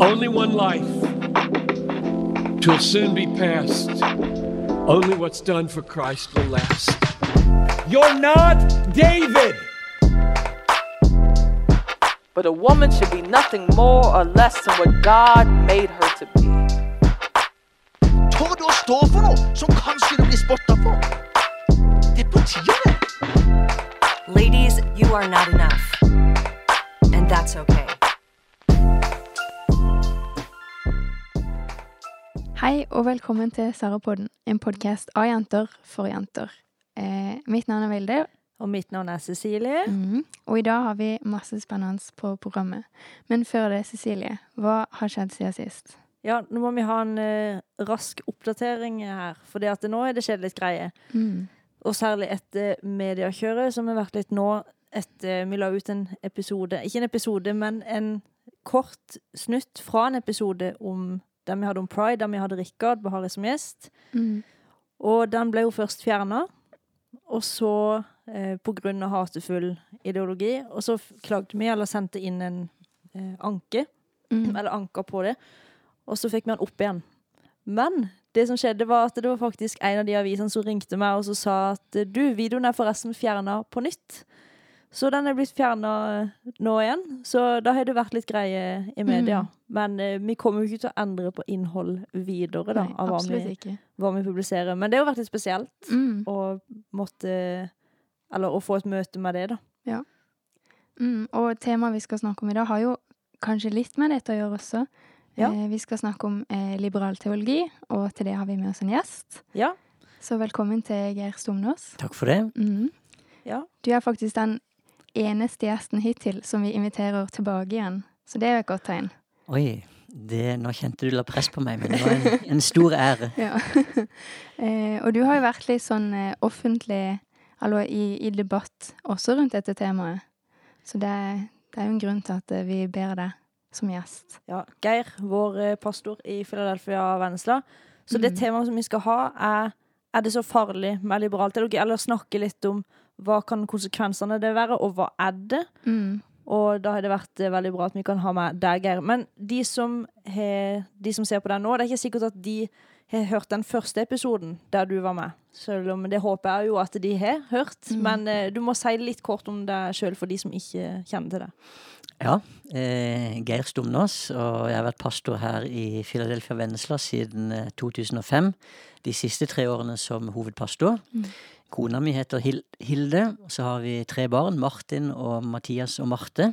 Only one life. Twill soon be past. Only what's done for Christ will last. You're not David! But a woman should be nothing more or less than what God made her to be. Tør å stå for noe som kanskje du blir spotta for? Det er på tide. Ladies, you are not enough. And that's okay. Hei og velkommen til Sarapodden, en podkast av jenter for jenter. Eh, mitt navn er Vilde, Og mitt navn er Cecilie. mhm, og i dag har vi masse spennende på programmet. Men før det, Cecilie, hva har skjedd siden sist? Ja, nå må vi ha en eh, rask oppdatering her, for det at nå er det skjedd litt greier. Mm. Og særlig etter mediekjøret, som har vært litt nå etter vi la ut en episode Ikke en episode, men en kort snutt fra en episode om der vi hadde om pride, der vi hadde Rikard Bahari som gjest. Mm. Og den ble jo først fjerna, og så eh, på grunn av hatefull ideologi. Og så klagde vi, eller sendte inn en eh, anke, Mm. eller anka på det, og så fikk vi den opp igjen. Men det som skjedde, var at det var faktisk en av de avisene som ringte meg og så sa at du, videoen er forresten fjerna på nytt. Så den er blitt fjerna nå igjen. Så da har det vært litt greie i media. Mm. Men eh, vi kommer jo ikke til å endre på innhold videre, da, Nei, av hva vi, hva vi publiserer. Men det har vært litt spesielt Mm. å måtte Eller å få et møte med det, da. Mm. Og temaet vi skal snakke om i dag, har jo kanskje litt med dette å gjøre også. Ja. Eh, vi skal snakke om eh, liberal teologi, og til det har vi med oss en gjest. Ja. Så velkommen til Geir Stomnås. Takk for det. Mm. Ja. Du er faktisk den eneste gjesten hittil som vi inviterer tilbake igjen. Så det er jo et godt tegn. Oi, det, nå kjente du la press på meg, men det var en, en stor ære. Ja. eh, og du har jo vært litt sånn eh, offentlig, altså i, i debatt også rundt dette temaet. Så det, er- det er jo en grunn til at eh, vi ber deg som gjest. ja. Geir, vår eh, pastor i Philadelphia Vennesla. Så det mm. temaet som vi skal ha, er Er det så farlig med liberal teologi? Eller snakke litt om hva kan konsekvensene det være, og hva er det? Mm. Og da har det vært eh, veldig bra at vi kan ha med deg, Geir. Men de som, he, de som ser på den nå, det er ikke sikkert at de har hørt den første episoden der du var med. Selv om det håper jeg jo at de har hørt. Mm. Men eh, du må si litt kort om deg sjøl for de som ikke kjenner til det. Ja, eh, Geir Stumnås, og jeg har vært pastor her i Philadelphia Vennesla siden eh, 2005. De siste tre årene som hovedpastor. Mm. Kona mi heter Hilde, og så har vi tre barn, Martin og Mathias og Marte.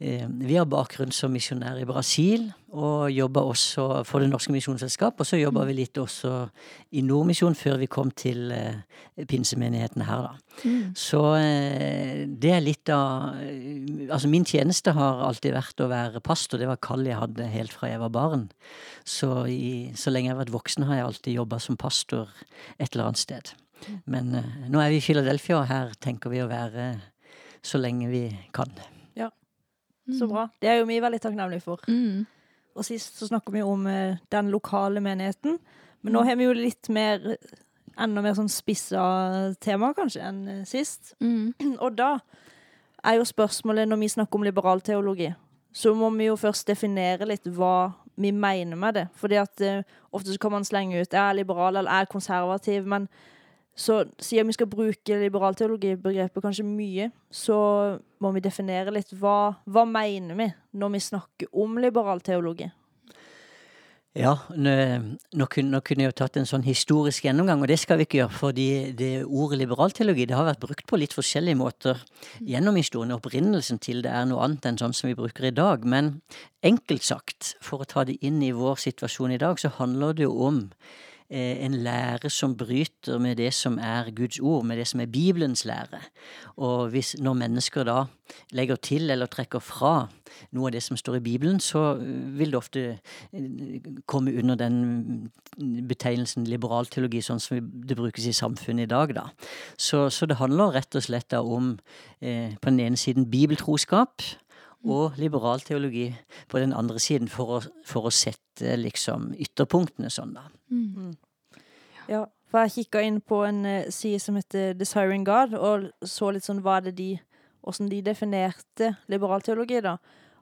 Eh, vi har bakgrunn som misjonær i Brasil, og jobba også for Det Norske Misjonsselskap. Og så jobba vi litt også i Nordmisjon før vi kom til eh, pinsemenigheten her, da. Mm. Så eh, det er litt av Altså, min tjeneste har alltid vært å være pastor. Det var kall jeg hadde helt fra jeg var barn. Så, i, så lenge jeg har vært voksen, har jeg alltid jobba som pastor et eller annet sted. Men eh, nå er vi i Philadelphia, og her tenker vi å være så lenge vi kan. Ja, Så bra. Det er jo vi veldig takknemlige for. Mm. Og sist så snakker vi om eh, den lokale menigheten. Men nå har vi jo litt mer Enda mer sånn spissa tema, kanskje, enn eh, sist. Mm. Og da er jo spørsmålet, når vi snakker om liberal teologi, så må vi jo først definere litt hva vi mener med det. Fordi at uh, ofte så kan man slenge ut 'jeg er liberal' eller 'jeg er konservativ', men så siden vi skal bruke liberalteologibegrepet kanskje mye, så må vi definere litt hva, hva mener vi når vi snakker om liberalteologi? Ja, nå, nå, kunne, nå kunne jeg jo tatt en sånn historisk gjennomgang, og det skal vi ikke gjøre. fordi det ordet liberalteologi det har vært brukt på litt forskjellige måter gjennom historien. Opprinnelsen til det er noe annet enn sånn som vi bruker i dag. Men enkelt sagt, for å ta det inn i vår situasjon i dag, så handler det jo om en lære som bryter med det som er Guds ord, med det som er Bibelens lære. Og hvis, når mennesker da legger til eller trekker fra noe av det som står i Bibelen, så eh, vil det ofte eh, komme under den betegnelsen liberal teologi, sånn som det brukes i samfunnet i dag. da. Så, så det handler rett og slett om eh, på den ene siden bibeltroskap og liberal teologi på den andre siden, for å, for å sette liksom ytterpunktene sånn, da. Mm. Ja, for jeg kikka inn på en eh, side som heter Desiring God, og så litt sånn hva er det de Åssen de definerte liberal teologi, da.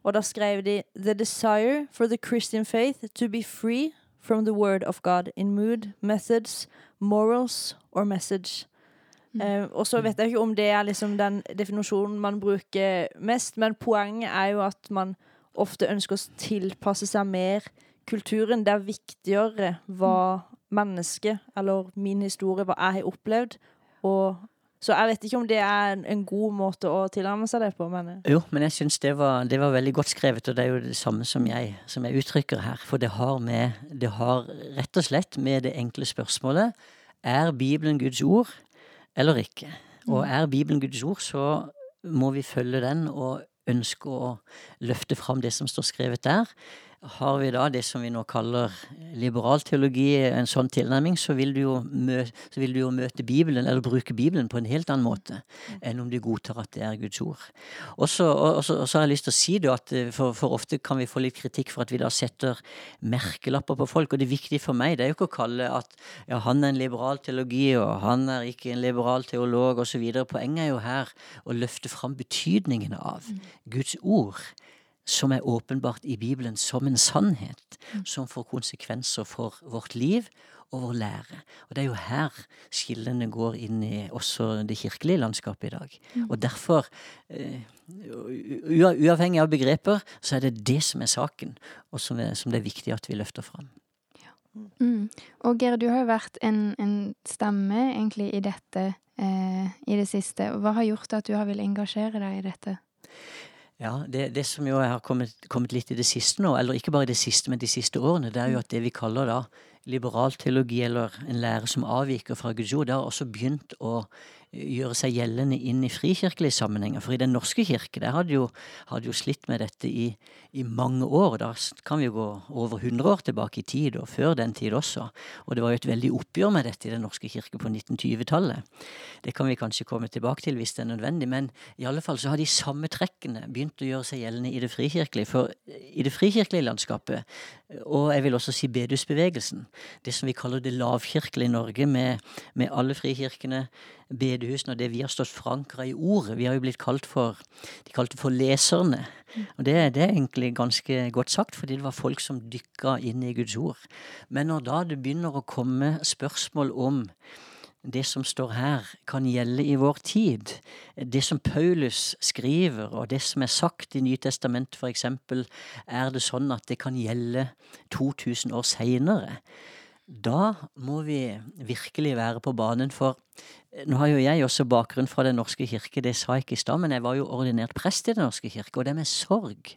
Og da skrev de The desire for the Christian faith to be free from the word of God in mood, methods, morals or message. Eh, og så vet jeg ikke om det er liksom den definisjonen man bruker mest, men poenget er jo at man ofte ønsker å tilpasse seg mer kulturen. Det er viktigere hva mennesket, eller min historie, hva jeg har opplevd. Og, så jeg vet ikke om det er en, en god måte å tilnærme seg det på, men Jo, men jeg syns det, var- det var veldig godt skrevet, og det er jo det samme som jeg, som jeg uttrykker her. For det har, med, det har rett og slett med det enkle spørsmålet Er Bibelen Guds ord eller ikke? Og er Bibelen Guds ord, så må vi følge den og ønske å løfte fram det som står skrevet der. Har vi da det som vi nå kaller liberal teologi, en sånn tilnærming, så vil du jo, mø så vil du jo møte Bibelen, eller bruke Bibelen, på en helt annen måte enn om du godtar at det er Guds ord. Og så har jeg lyst til å si det at eh, for, for ofte kan vi få litt kritikk for at vi da setter merkelapper på folk, og det viktige for meg det er jo ikke å kalle at ja, han er en liberal teologi, og han er ikke en liberal teolog, osv. Poenget er jo her å løfte fram betydningen av Guds ord som er åpenbart i Bibelen som en sannhet, som får konsekvenser for vårt liv og vår lære. Og det er jo her skillene går inn i også det kirkelige landskapet i dag. Og derfor, eh, uavhengig av begreper, så er det det som er saken, og som er, som det er viktig at vi løfter fram. Mm. Og Geir, du har jo vært en, en stemme egentlig i dette eh, i det siste. Hva har gjort at du har villet engasjere deg i dette? Ja, det, det som jo har kommet, kommet litt i det siste nå, eller ikke bare i det siste, men de siste årene, det er jo at det vi kaller da liberal teologi, eller en lære som avviker fra Guds ord, det har også begynt å gjøre seg gjeldende inn i frikirkelige sammenhenger. For i Den norske kirke der hadde jo, hadde jo slitt med dette i, i mange år. Da kan vi jo gå over 100 år tilbake i tid, og før den tid også. Og det var jo et veldig oppgjør med dette i Den norske kirke på 1920-tallet. Det kan vi kanskje komme tilbake til hvis det er nødvendig, men i alle fall så har de samme trekkene begynt å gjøre seg gjeldende i det frikirkelige. For i det frikirkelige landskapet, og jeg vil også si bedusbevegelsen, det som vi kaller det lavkirkelige Norge, med, med alle frikirkene, bedehusene og det vi har stått forankra i ordet. Vi har jo blitt kalt for De kalte for leserne. Og det, det er egentlig ganske godt sagt, fordi det var folk som dykka inn i Guds ord. Men når da det begynner å komme spørsmål om det som står her, kan gjelde i vår tid. Det som Paulus skriver, og det som er sagt i Nytestamentet eksempel, er det sånn at det kan gjelde 2000 år seinere. Da må vi virkelig være på banen, for nå har jo jeg også bakgrunn fra Den norske kirke, det sa jeg ikke i stad, men jeg var jo ordinert prest i Den norske kirke, og det med sorg.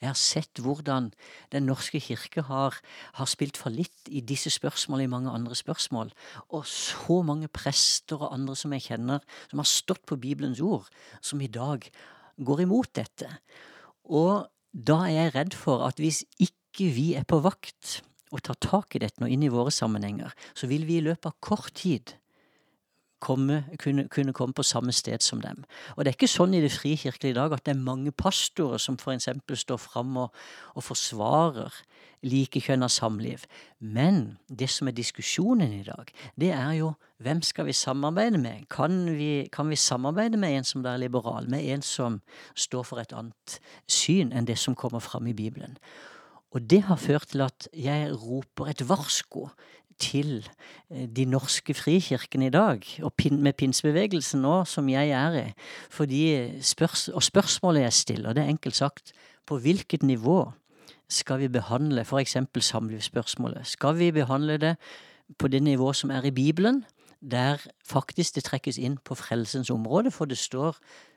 Jeg har sett hvordan Den norske kirke har, har spilt fallitt i disse spørsmålene, i mange andre spørsmål. Og så mange prester og andre som jeg kjenner, som har stått på Bibelens ord, som i dag går imot dette. Og da er jeg redd for at hvis ikke vi er på vakt og tar tak i dette nå inn i våre sammenhenger, så vil vi i løpet av kort tid komme, kunne, kunne komme på samme sted som dem. Og det er ikke sånn i det frikirkelige i dag at det er mange pastorer som eksempel står fram og, og forsvarer likekjønna samliv. Men det som er diskusjonen i dag, det er jo hvem skal vi samarbeide med? Kan vi, kan vi samarbeide med en som er liberal, med en som står for et annet syn enn det som kommer fram i Bibelen? Og det har ført til at jeg roper et varsko til eh, de norske frikirkene i dag, og med pinsebevegelsen nå, som jeg er i. Fordi spørs, og spørsmålet jeg stiller, det er enkelt sagt, på hvilket nivå skal vi behandle f.eks. samlivsspørsmålet? Skal vi behandle det på det nivået som er i Bibelen, der faktisk det trekkes inn på frelsens område, for det står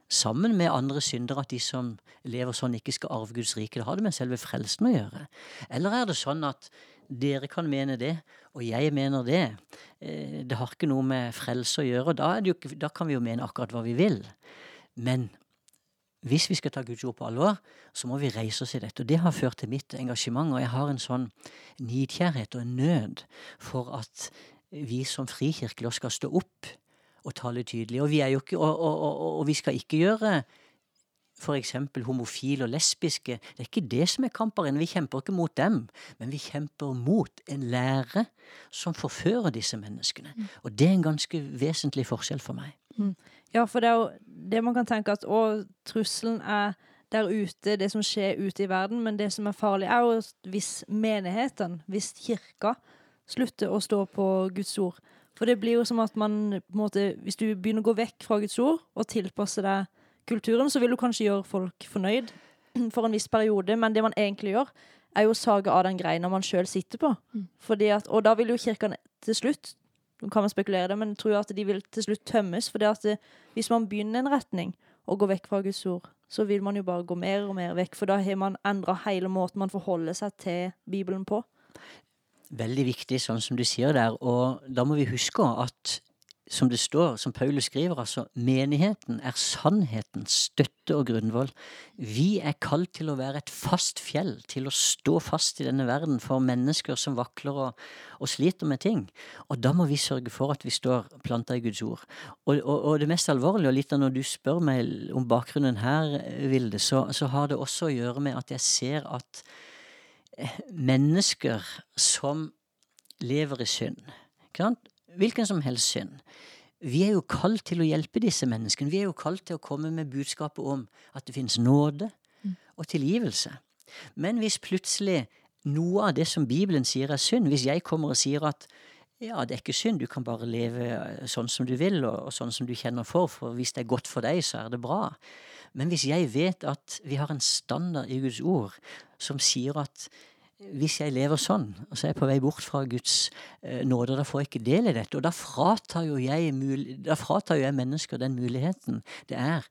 sammen med andre syndere at de som lever sånn, ikke skal arve Guds rike. Det har det med selve frelsen å gjøre. Eller er det sånn at dere kan mene det, og jeg mener det. Eh, Det har ikke noe med frelse å gjøre. og Da, ikke- da kan vi jo mene akkurat hva vi vil. Men hvis vi skal ta Guds ord på alvor, så må vi reise oss i dette. Og det har ført til mitt engasjement, og jeg har en sånn nidkjærhet og en nød for at vi som frikirkelige skal stå opp og tale tydelig. Og vi, er jo ikke, og, og, og, vi skal ikke gjøre eksempel homofile og lesbiske. Det er ikke det som er kamparen. Vi kjemper ikke mot dem, men vi kjemper mot en lære som forfører disse menneskene. Og det er en ganske vesentlig forskjell for meg. Ja, for det er jo det man kan tenke at å, trusselen er der ute, det som skjer ute i verden. Men det som er farlig, er jo hvis menigheten, hvis kirka, slutter å stå på Guds ord. For det blir jo som at man på en måte, Hvis du begynner å gå vekk fra Guds ord og tilpasse deg kulturen, så vil du kanskje gjøre folk fornøyd for en viss periode, men det man egentlig gjør, er jo å sage av den greina man sjøl sitter på. Fordi at, og da vil jo kirka til slutt nå kan man spekulere det, men jeg tror at de vil til slutt tømmes. For at det, hvis man begynner en retning og går vekk fra Guds ord, så vil man jo bare gå mer og mer vekk. For da har man endra hele måten man forholder seg til Bibelen på. Veldig viktig, sånn som du sier der. Og da må vi huske at som det står, som Paulus skriver, altså menigheten er sannhetens støtte og grunnvoll. Vi er kalt til å være et fast fjell, til å stå fast i denne verden for mennesker som vakler og, og sliter med ting. Og da må vi sørge for at vi står planta i Guds ord. Og, og, og det mest alvorlige, og litt av når du spør meg om bakgrunnen her, Vilde, så, så har det også å gjøre med at jeg ser at mennesker som lever i synd hvilken som helst synd. Vi er jo kalt til å hjelpe disse menneskene. Vi er jo kalt til å komme med budskapet om at det finnes nåde og tilgivelse. Men hvis plutselig noe av det som Bibelen sier er synd, hvis jeg kommer og sier at ja, det er ikke synd, du kan bare leve sånn som du vil, og, og sånn som du kjenner for, for hvis det er godt for deg, så er det bra. Men hvis jeg vet at vi har en standard i Guds ord som sier at hvis jeg lever sånn, og så er jeg på vei bort fra Guds eh, nåde, da får jeg ikke del i dette. Og da fratar jeg, da fratar jo jeg mennesker den muligheten det er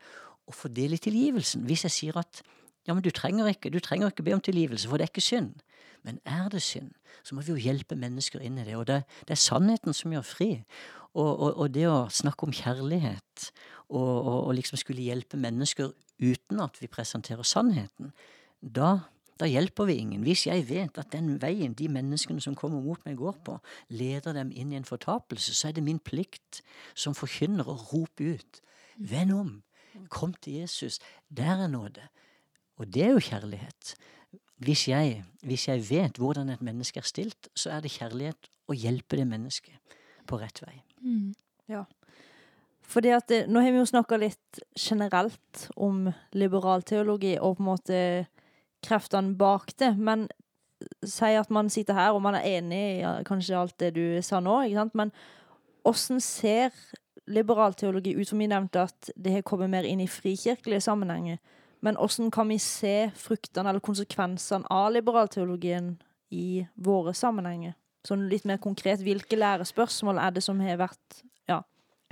å få del i tilgivelsen. Hvis jeg sier at ja, men du trenger ikke, du trenger ikke be om tilgivelse, for det er ikke synd. Men er det synd, så må vi jo hjelpe mennesker inn i det. Og det, det er sannheten som gjør fri. Og, og, og, det å snakke om kjærlighet og, og liksom skulle hjelpe mennesker uten at vi presenterer sannheten, da da hjelper vi ingen. Hvis jeg vet at den veien de menneskene som kommer mot meg, går på, leder dem inn i en fortapelse, så er det min plikt som forkynner å rope ut. Vend om. Kom til Jesus. Der er nåde. Og det er jo kjærlighet. Hvis jeg, hvis jeg vet hvordan et menneske er stilt, så er det kjærlighet å hjelpe det mennesket på rett vei. Mm. Ja. Fordi at det, Nå har vi jo snakka litt generelt om liberalteologi og på en måte kreftene bak det. Men si at man sitter her og man er enig i ja, kanskje alt det du sa nå, ikke sant? men åssen ser liberalteologi ut? Som vi nevnte at det har kommet mer inn i frikirkelige sammenhenger. Men åssen kan vi se fruktene eller konsekvensene av liberalteologien i våre sammenhenger? Sånn litt mer konkret, hvilke lærespørsmål er det som har vært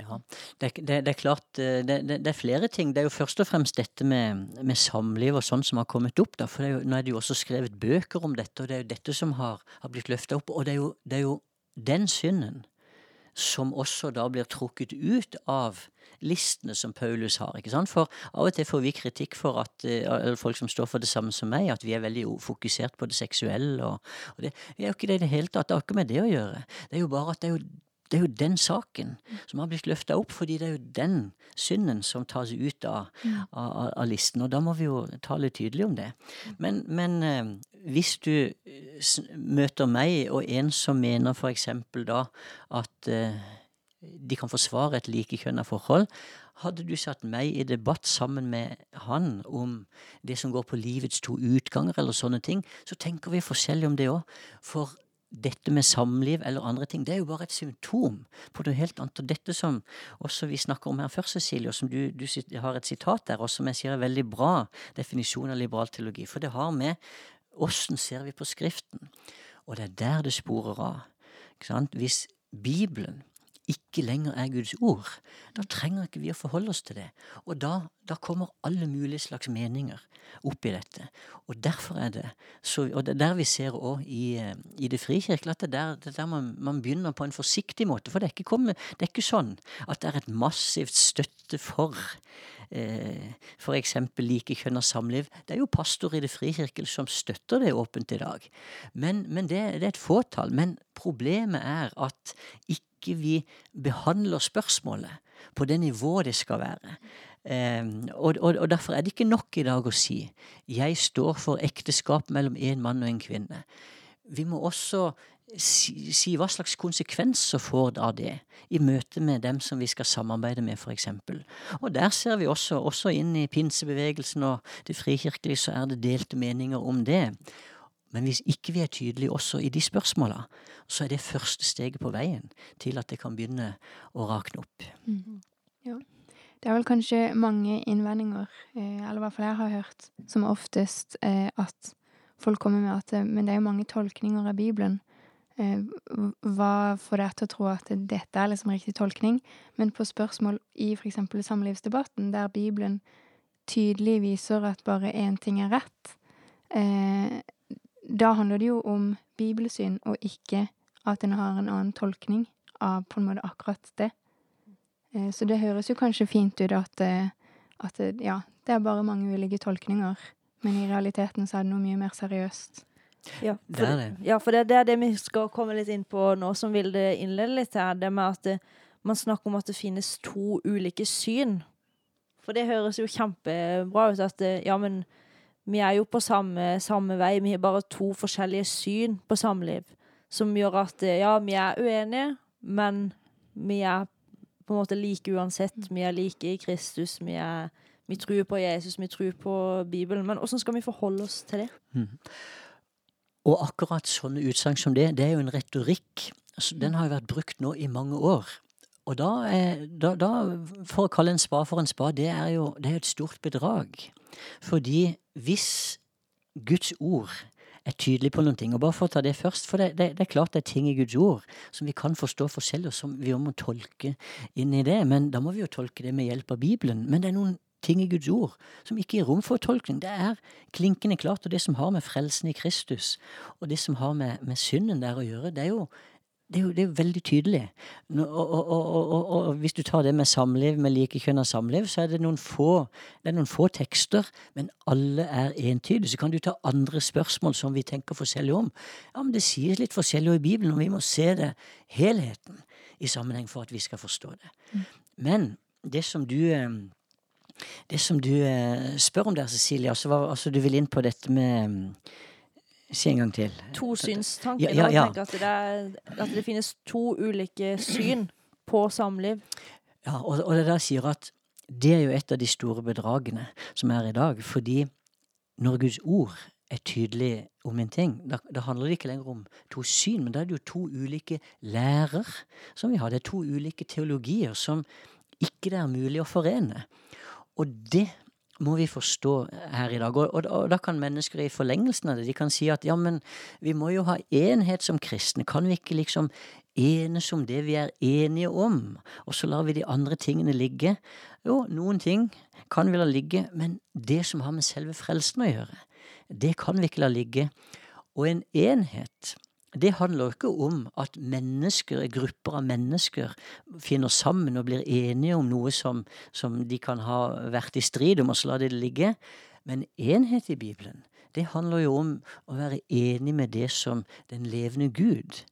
ja, det, det, det, er klart eh, det, det, er flere ting. Det er jo først og fremst dette med, med samliv og sånn som har kommet opp. da, for er jo, Nå er det jo også skrevet bøker om dette, og det er jo dette som har, har blitt løfta opp. Og det er, jo, er jo den synden som også da blir trukket ut av listene som Paulus har. ikke sant? For av og til får vi kritikk for at eller folk som står for det samme som meg, at vi er veldig fokusert på det seksuelle. og, og det, det, er jo ikke det i det hele tatt. Det har ikke med det å gjøre. Det er jo bare at det er jo det er jo den saken som har blitt løfta opp, fordi det er jo den synden som tas ut av, av, av, listen. Og da må vi jo tale tydelig om det. Men, men eh, hvis du eh, møter meg og en som mener eksempel da at eh, de kan forsvare et likekjønna forhold. Hadde du satt meg i debatt sammen med han om det som går på livets to utganger, eller sånne ting, så tenker vi forskjellig om det òg. For dette med samliv eller andre ting, det er jo bare et symptom på noe helt annet. Og dette som også vi snakker om her først, Cecilie, og som du, du har et sitat der, og som jeg sier er veldig bra definisjon av liberal teologi, for det har med åssen ser vi på Skriften. Og det er der det sporer av. Hvis Bibelen ikke lenger er Guds ord, da trenger ikke vi å forholde oss til det. Og da, da kommer alle mulige slags meninger opp i dette. Og derfor er det så, Og det er der vi ser òg i, eh, i, det frikirkelige, at det er der, det er der man, man, begynner på en forsiktig måte. For det er, ikke kommet, det er ikke sånn at det er et massivt støtte for eh, f.eks. likekjønna samliv. Det er jo pastor i det frikirkelige som støtter det åpent i dag. Men, men det, det er et fåtall. Men problemet er at ikke vi behandler spørsmålet på det nivået det skal være. Um, og, og, og, derfor er det ikke nok i dag å si 'jeg står for ekteskap mellom en mann og en kvinne'. Vi må også si, si hva slags konsekvenser får da det i møte med dem som vi skal samarbeide med, f.eks. Og der ser vi også, også inn i pinsebevegelsen og det frikirkelige, så er det delte meninger om det. Men hvis ikke vi er tydelige også i de spørsmåla, så er det første steget på veien til at det kan begynne å rakne opp. Mm. Ja. Det er vel kanskje mange innvendinger, eh, eller fall jeg har hørt, som oftest eh, at folk kommer med at eh, Men det er jo mange tolkninger av Bibelen. Hva får deg til å tro at dette er liksom riktig tolkning? Men på spørsmål i for eksempel samlivsdebatten, der Bibelen tydelig viser at bare én ting er rett, da handler det jo om bibelsyn, og ikke at en har en annen tolkning av på en måte akkurat det. Eh, så det høres jo kanskje fint ut at, eh, at ja, det er bare mange ulike tolkninger, men i realiteten så er det noe mye mer seriøst. Ja, for det, er det. Ja, for det, det er det vi skal komme litt inn på nå, som vil det innlede litt her. Det med at det, man snakker om at det finnes to ulike syn. For det høres jo kjempebra ut at ja, men vi er jo på samme, samme, vei, vi har bare to forskjellige syn på samliv. Som gjør at ja, vi er uenige, men vi er på en måte like uansett. Vi er like i Kristus, vi, er, vi tror på Jesus, vi tror på Bibelen. Men hvordan skal vi forholde oss til det? Mm. Og akkurat sånne utsagn som det, det er jo en retorikk. Altså, den har jo vært brukt nå i mange år. Og da, er, da, da for å kalle en spa for en spa, det er jo det er et stort bedrag. Fordi hvis Guds ord er tydelig på noen ting. Og bare for å ta det først, for det, det, det, er klart det er ting i Guds ord som vi kan forstå forskjellig, og som vi må tolke inn i det. Men da må vi jo tolke det med hjelp av Bibelen. Men det er noen ting i Guds ord som ikke gir rom for tolkning. Det er klinkende klart. Og det som har med frelsen i Kristus, og det som har med, med synden der å gjøre, det er jo det er, jo, det er jo, veldig tydelig. Og, og, og, og, hvis du tar det med samliv, med likekjønna samliv, så er det noen få det er noen få tekster, men alle er entydige. Så kan du ta andre spørsmål som vi tenker forskjellig om. Ja, men Det sies litt forskjellig i Bibelen, og vi må se det helheten i sammenheng for at vi skal forstå det. Mm. Men det som du eh, det som du eh, spør om der, Cecilie, altså, altså du vil inn på dette med Si en gang til. Tosynstanken. Ja, ja, ja. At, det er, at det finnes to ulike syn på samliv. Ja, og, og det der sier at det er jo et av de store bedragene som er i dag. Fordi når Guds ord er tydelig om en ting, da, da, handler det ikke lenger om to syn, men da er det jo to ulike lærer som vi har. Det er to ulike teologier som ikke det er mulig å forene. Og det må vi forstå her i dag. Og, og, og, da kan mennesker i forlengelsen av det de kan si at ja, men vi må jo ha enhet som kristne. Kan vi ikke liksom enes om det vi er enige om, og så lar vi de andre tingene ligge? Jo, noen ting kan vi la ligge, men det som har med selve frelsen å gjøre, det kan vi ikke la ligge. Og en enhet det handler ikke om at mennesker, grupper av mennesker finner sammen og blir enige om noe som, som de kan ha vært i strid om, og så lar de det ligge. Men enhet i Bibelen, det handler jo om å være enig med det som den levende Gud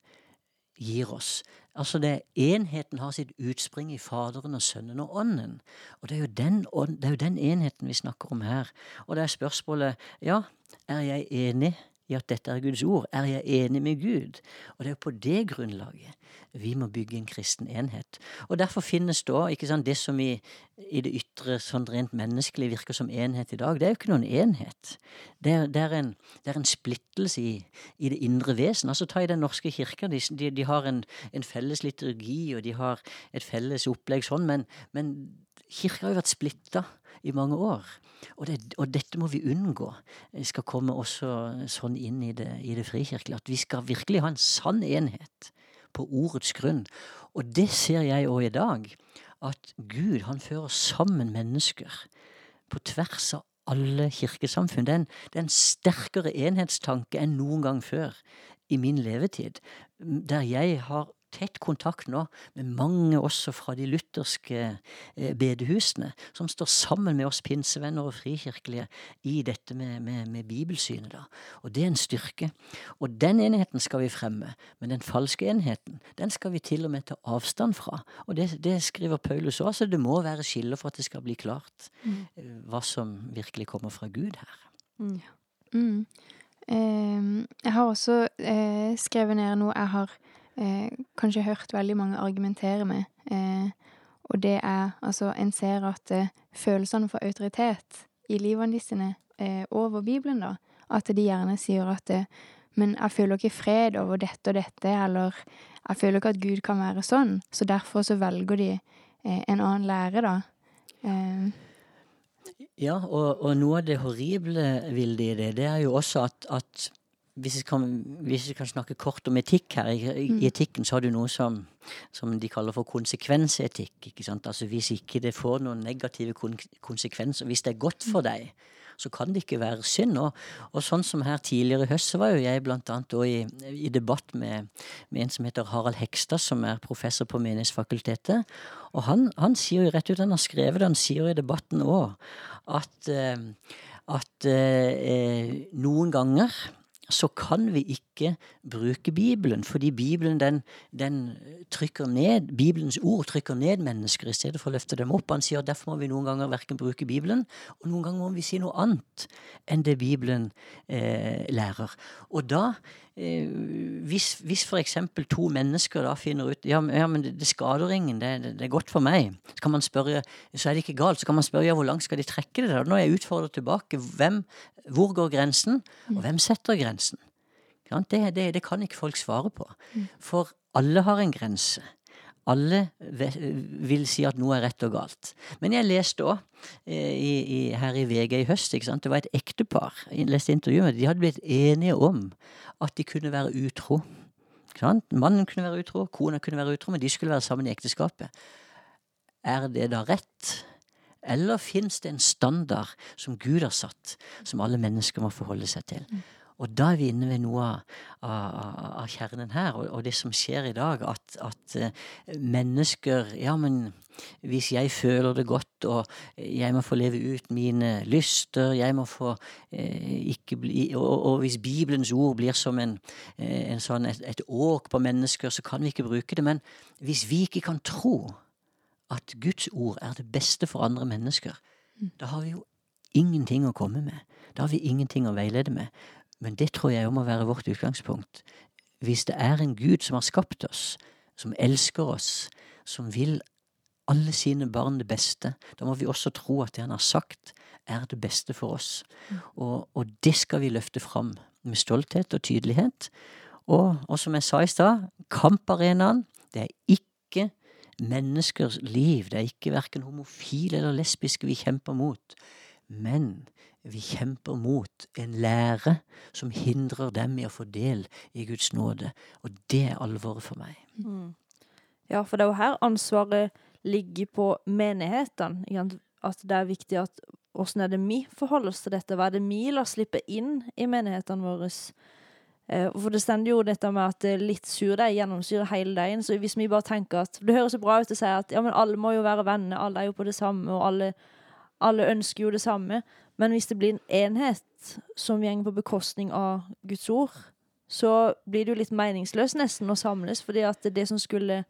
gir oss. Altså det Enheten har sitt utspring i Faderen og Sønnen og Ånden. Og det er, den, det er jo den enheten vi snakker om her. Og det er spørsmålet ja, er jeg enig i at dette er Guds ord? Er jeg enig med Gud? Og det er på det grunnlaget vi må bygge en kristen enhet. Og derfor finnes da ikke sant, det som i, i det ytre sånn rent menneskelig virker som enhet i dag, det er jo ikke noen enhet. Det er, det er, en, det er en, splittelse i, i, det indre vesen. Altså Ta i Den norske kirka. De, de, de har en, en, felles liturgi, og de har et felles opplegg sånn, men, men kirka har jo vært splitta i mange år. Og, det, og, dette må vi unngå. Vi skal komme også sånn inn i det, i det frikirkelige. At vi skal virkelig ha en sann enhet på ordets grunn. Og det ser jeg òg i dag. At Gud han fører sammen mennesker på tvers av alle kirkesamfunn. Det er, en, det er en sterkere enhetstanke enn noen gang før i min levetid. Der jeg har tett kontakt nå med mange også fra de lutherske eh, bedehusene, som står sammen med oss pinsevenner og frikirkelige i dette med, med, med bibelsynet. da. Og det er en styrke. Og den enheten skal vi fremme, men den falske enheten den skal vi til og med ta avstand fra. Og det, det skriver Paulus òg, så det må være skiller for at det skal bli klart mm. Eh, hva som virkelig kommer fra Gud her. Mm. Mm. Eh, jeg har også eh, skrevet ned noe jeg har eh, kanskje hørt veldig mange argumentere med. Eh, og det er altså En ser at eh, følelsene for autoritet i livene sine eh, over Bibelen, da, at de gjerne sier at eh, Men jeg føler ikke fred over dette og dette, eller jeg føler ikke at Gud kan være sånn, så derfor så velger de eh, en annen lære, da. Ja, og, og noe av det horrible, Vilde, i det, det er jo også at, at hvis jeg, kan, hvis jeg kan snakke kort om etikk her, i, i etikken så har du noe som, som de kaller for konsekvensetikk. ikke sant? Altså Hvis ikke det får noen negative kon konsekvenser, hvis det er godt for deg, så kan det ikke være synd. Og, og sånn som her tidligere i høst, så var jo jeg blant annet i, i debatt med, med en som heter Harald Hekstad, som er professor på Menighetsfakultetet. Og han, han sier jo rett ut, han har skrevet det, han sier jo i debatten òg, at, eh, at eh, noen ganger så kan vi ikke bruke Bibelen, fordi Bibelen den, den trykker ned, Bibelens ord trykker ned mennesker i stedet for å løfte dem opp. Han sier at derfor må vi noen ganger verken bruke Bibelen, og noen ganger må vi si noe annet enn det Bibelen eh, lærer. Og da, eh, hvis, hvis eksempel to mennesker da finner ut ja, ja men det, det skader ingen, det, det, det er godt for meg, så kan man spørre, så er det ikke galt, så kan man spørre ja, hvor langt skal de trekke det da? Nå er jeg utfordret tilbake, hvem, hvor går grensen, og hvem setter grensen? Det, det, det kan ikke folk svare på. For alle har en grense. Alle vil si at noe er rett og galt. Men jeg leste òg her i VG i høst? Det var et ektepar. Jeg leste intervjuet med. De hadde blitt enige om at de kunne være utro. Mannen kunne være utro, kona kunne være utro, men de skulle være sammen i ekteskapet. Er det da rett? Eller fins det en standard som Gud har satt, som alle mennesker må forholde seg til? Og da er vi inne ved noe av, av, av kjernen her, og, og det som skjer i dag. At, at eh, mennesker Ja, men hvis jeg føler det godt, og jeg må få leve ut mine lyster, jeg må få eh, ikke bli og, og, og hvis Bibelens ord blir som en, eh, en sånn, et, et åk på mennesker, så kan vi ikke bruke det. Men hvis vi ikke kan tro at Guds ord er det beste for andre mennesker, da har vi jo ingenting å komme med. Da har vi ingenting å veilede med. Men det tror jeg må være vårt utgangspunkt. Hvis det er en Gud som har skapt oss, som elsker oss, som vil alle sine barn det beste, da må vi også tro at det han har sagt, er det beste for oss. Og, og det skal vi løfte fram med stolthet og tydelighet. Og, og som jeg sa i stad, kamparenaen, det er ikke menneskers liv. Det er ikke verken homofile eller lesbiske vi kjemper mot. Men vi kjemper mot en lære som hindrer dem i å få del i Guds nåde. Og det er alvoret for meg. Ja, for det er jo her ansvaret ligger på menighetene. At det er viktig at åssen er det vi forholder oss til dette? Hva er det vi lar slippe inn i menighetene våre? Eh, For det stender jo dette med at litt surdeig gjennomsyrer hele deigen. Så hvis vi bare tenker at Det høres så bra ut å si at ja, men alle må jo være venner, alle er jo på det samme, og alle, alle ønsker jo det samme. Men hvis det blir en enhet som går på bekostning av Guds ord, så blir det jo litt meningsløst nesten å samles, fordi at det som skulle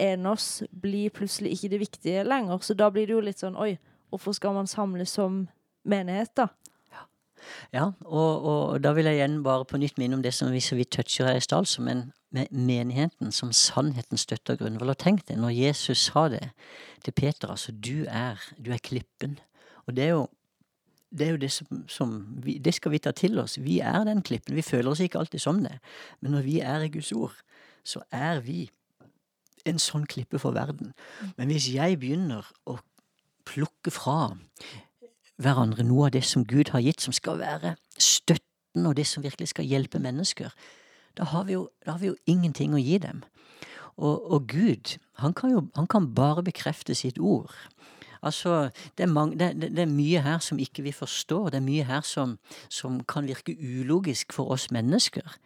ene oss, blir plutselig ikke det viktige lenger. Så da blir det jo litt sånn Oi, hvorfor skal man samles som menighet, da? Ja, og, og da vil jeg igjen bare på nytt minne om det som vi så vidt toucher her i stad, som en med menigheten som sannheten støtter grunnvoll. Og tenk det, når Jesus sa det til Peter, altså du er, du er klippen. Og det er jo det er jo det som, som vi, Det skal vi ta til oss. Vi er den klippen. Vi føler oss ikke alltid som det. Men når vi er i Guds ord, så er vi en sånn klippe for verden. Men hvis jeg begynner å plukke fra hverandre noe av det som Gud har gitt, som skal være støtten og det som virkelig skal hjelpe mennesker, da har vi jo, har vi jo ingenting å gi dem. Og, og Gud, han kan jo han kan bare bekrefte sitt ord. Altså, det er, mange, det, det, det er mye her som ikke vi forstår. Det er mye her som, som kan virke ulogisk for oss mennesker.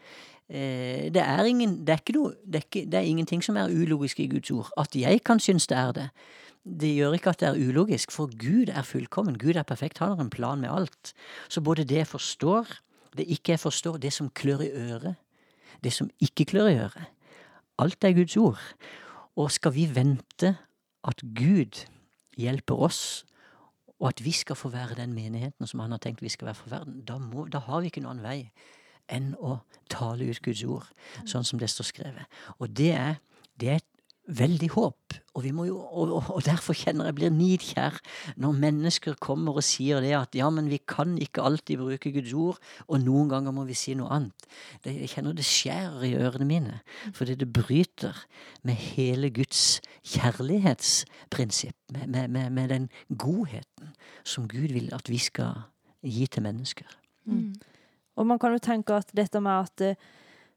Eh, det, er ingen, er noe, ikke, det er ingenting som er ulogisk i Guds ord. At jeg kan synes det er det, det gjør ikke at det er ulogisk, for Gud er fullkommen. Gud er perfekt. Han har en plan med alt. Så både det jeg forstår, det ikke jeg forstår, det som klør i øret, det som ikke klør i øret, alt er Guds ord. Og skal vi vente at Gud hjelper oss og at vi skal få være den menigheten som han har tenkt vi skal være for verden, da, må, da har vi ikke noen annen vei enn å tale ut Guds ord, sånn som det står skrevet. Og det er, det er veldig håp. Og, vi må jo, og, og- derfor kjenner jeg blir nidkjær når mennesker kommer og sier det at ja, men vi kan ikke alltid bruke Guds ord, og noen ganger må vi si noe annet. Det, jeg kjenner det skjærer i ørene mine, fordi det bryter med hele Guds kjærlighetsprinsipp, med, med, med, med den godheten som Gud vil at vi skal gi til mennesker. Og man kan jo tenke at dette med at eh,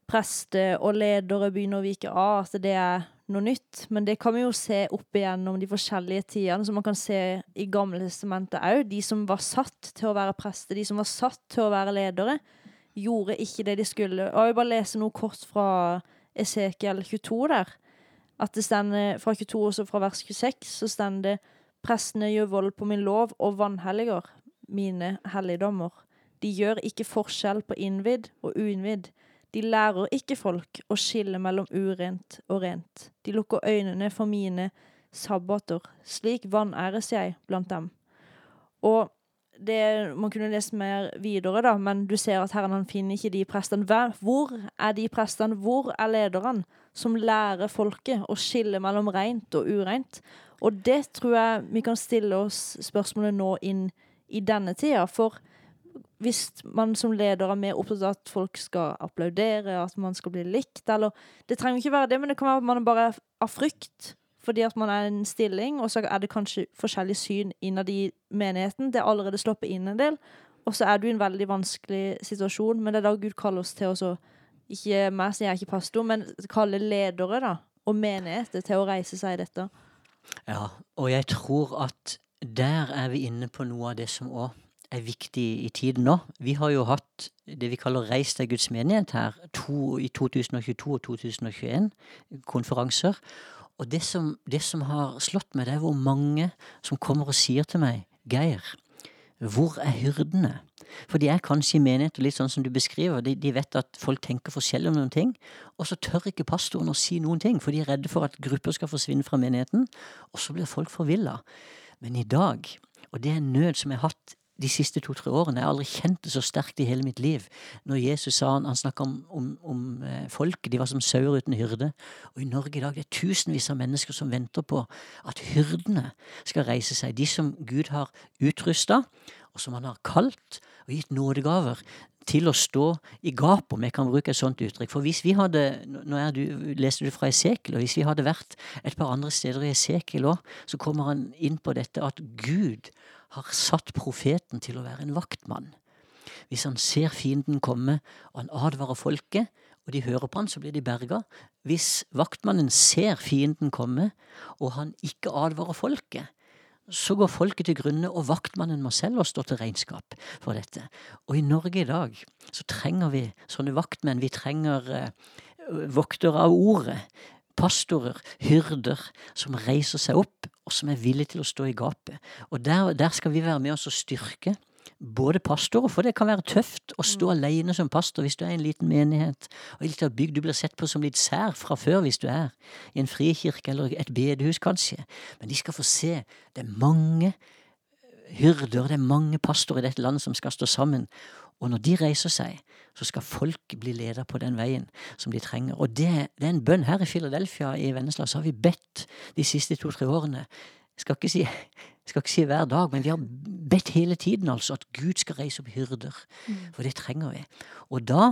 prester og ledere begynner å vike av, at det er noe nytt. Men det kan vi jo se opp igjennom de forskjellige tidene, som man kan se i Gamle testamentet òg. De som var satt til å være prester, de som var satt til å være ledere, gjorde ikke det de skulle. Og jeg vil bare lese noe kort fra Esekiel 22 der. At det stender fra 22 og så fra vers 26, så stender det Prestene gjør vold på min lov og vanhelliger mine helligdommer. De gjør ikke forskjell på innvidd og uinnvidd. De lærer ikke folk å skille mellom urent og rent. De lukker øynene for mine sabbater. Slik vanæres jeg blant dem. Og det, man kunne lest mer videre, da, men du ser at Herren han finner ikke de prestene. Hvor er de prestene? Hvor er lederen, som lærer folket å skille mellom rent og ureint? Og det tror jeg vi kan stille oss spørsmålet nå inn i denne tida. For hvis man som leder er mer opptatt av at folk skal applaudere, at man skal bli likt, eller Det trenger ikke være det, men det kan være at man bare av frykt fordi at man er i en stilling, og så er det kanskje forskjellig syn innad i menigheten. Det er allerede sluppet inn en del, og så er du i en veldig vanskelig situasjon. Men det er da Gud kaller oss til å Ikke meg, siden jeg er ikke pastor, men kalle ledere da, og menigheter til å reise seg i dette. Ja, og jeg tror at der er vi inne på noe av det som òg er viktig i tiden nå. Vi har jo hatt det vi kaller Reis deg Guds menighet her to, i 2022 og 2021, konferanser. Og det som, det som har slått meg, det er hvor mange som kommer og sier til meg Geir, hvor er hyrdene? For de er kanskje i menigheter litt sånn som du beskriver. De, de vet at folk tenker forskjellig om noen ting, og så tør ikke pastoren å si noen ting, for de er redde for at grupper skal forsvinne fra menigheten, og så blir folk forvilla. Men i dag, og det er en nød som jeg har hatt de siste to-tre årene, jeg har aldri kjent det så sterkt i hele mitt liv, når Jesus sa han, han snakka om, om, om folk, de var som sauer uten hyrde. Og i Norge i dag det er tusenvis av mennesker som venter på at hyrdene skal reise seg. De som Gud har utrusta, og som han har kalt og gitt nådegaver til å stå i gap, om jeg kan bruke et sånt uttrykk. For hvis vi hadde, nå er du, leste du fra Esekiel, og hvis vi hadde vært et par andre steder i Esekiel òg, så kommer han inn på dette at Gud har satt profeten til å være en vaktmann. Hvis han ser fienden komme, og han advarer folket, og de hører på han, så blir de berga. Hvis vaktmannen ser fienden komme, og han ikke advarer folket, så går folket til grunne, og vaktmannen må selv stå til regnskap for dette. Og i Norge i dag så trenger vi sånne vaktmenn. Vi trenger eh, voktere av ordet. Pastorer, hyrder, som reiser seg opp, og som er villige til å stå i gapet. Og der, der skal vi være med oss og styrke både pastorer, for det kan være tøft å stå alene som pastor hvis du er i en liten menighet og litt av bygd. Du blir sett på som litt sær fra før hvis du er i en frikirke eller et bedehus, kanskje. Men de skal få se det er mange hyrder, det er mange pastorer i dette landet som skal stå sammen. Og når de reiser seg, så skal folk bli ledet på den veien som de trenger. Og det, det er en bønn her i Philadelphia i Vennesla, så har vi bedt de siste to-tre årene. Jeg skal ikke si jeg skal ikke si hver dag, men vi har bedt hele tiden altså at Gud skal reise opp hyrder. For det trenger vi. Og da,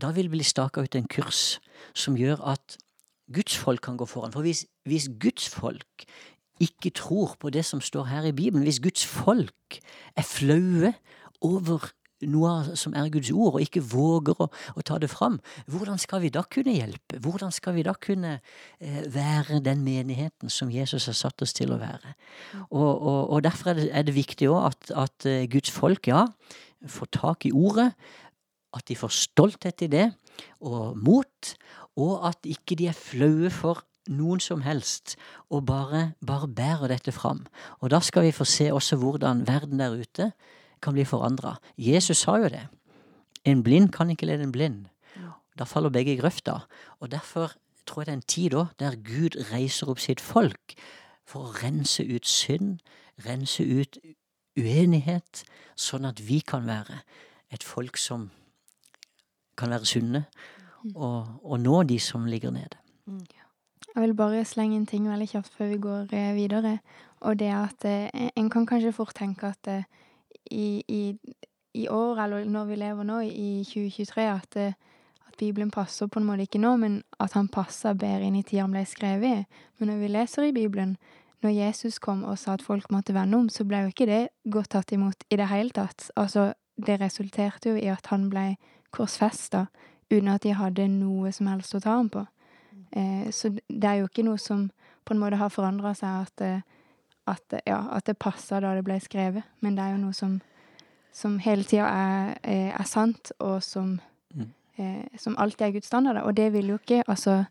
da vil vi bli staka ut en kurs som gjør at Guds folk kan gå foran. For hvis, hvis Guds folk ikke tror på det som står her i Bibelen, hvis Guds folk er flaue over noe som er Guds ord, og ikke våger å, å ta det fram, hvordan skal vi da kunne hjelpe? Hvordan skal vi da kunne eh, være den menigheten som Jesus har satt oss til å være? Og, og, og derfor er det, er det viktig òg at, at eh, Guds folk, ja, får tak i ordet, at de får stolthet i det, og mot, og at ikke de er flaue for noen som helst, og bare, bare bærer dette fram. Og da skal vi få se også hvordan verden der ute kan bli forandra. Jesus sa jo det. En blind kan ikke lede en blind. Da faller begge i grøfta. Og derfor tror jeg det er en tid da der Gud reiser opp sitt folk for å rense ut synd, rense ut uenighet, sånn at vi kan være et folk som kan være sunne, og, og nå de som ligger nede. Jeg vil bare slenge en ting veldig kjapt før vi går eh, videre. Og det er at eh, en kan kanskje fort tenke at eh, i, i, i år, eller når vi lever nå, i 2023, at, eh, at Bibelen passer på en måte ikke nå, men at han passer bedre inn i tida han ble skrevet i. Men når vi leser i Bibelen, når Jesus kom og sa at folk måtte vende om, så ble jo ikke det godt tatt imot i det hele tatt. Altså, det resulterte jo i at han ble korsfesta uten at de hadde noe som helst å ta ham på. Eh, så det er jo ikke noe som på en måte har forandra seg, at, eh, at, ja, at det passa da det ble skrevet. Men det er jo noe som, som hele tida er, eh, er sant, og som, Mm. eh, som alltid er Guds standard. Og det vil jo ikke Altså,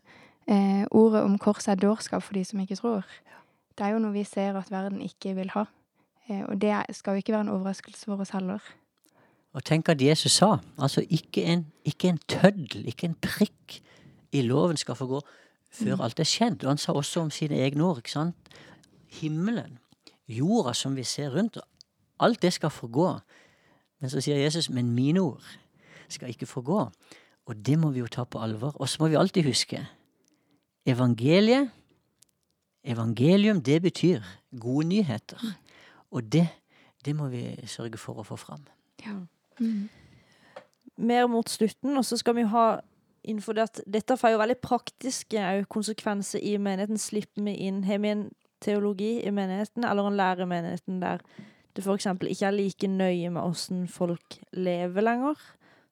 eh, ordet om korset er dårskap for de som ikke tror. Det er jo noe vi ser at verden ikke vil ha. Eh, og det skal jo ikke være en overraskelse for oss heller. Og tenk at Jesus sa, altså ikke en, ikke en tøddel, ikke en prikk i loven skal få gå før alt er skjedd. Og han sa også om sine egne ord, ikke sant. Himmelen, jorda som vi ser rundt, alt det skal forgå. Men så sier Jesus, men mine ord skal ikke forgå. Og det må vi jo ta på alvor. Og så må vi alltid huske, evangeliet, evangelium, det betyr gode nyheter. Og det, det må vi sørge for å få fram. Ja. mer mot slutten, og så skal vi ha innenfor det at dette får jo veldig praktiske konsekvenser i menigheten. Slipper vi inn Har vi en teologi i menigheten, eller en lærer i menigheten der det f.eks. ikke er like nøye med åssen folk lever lenger,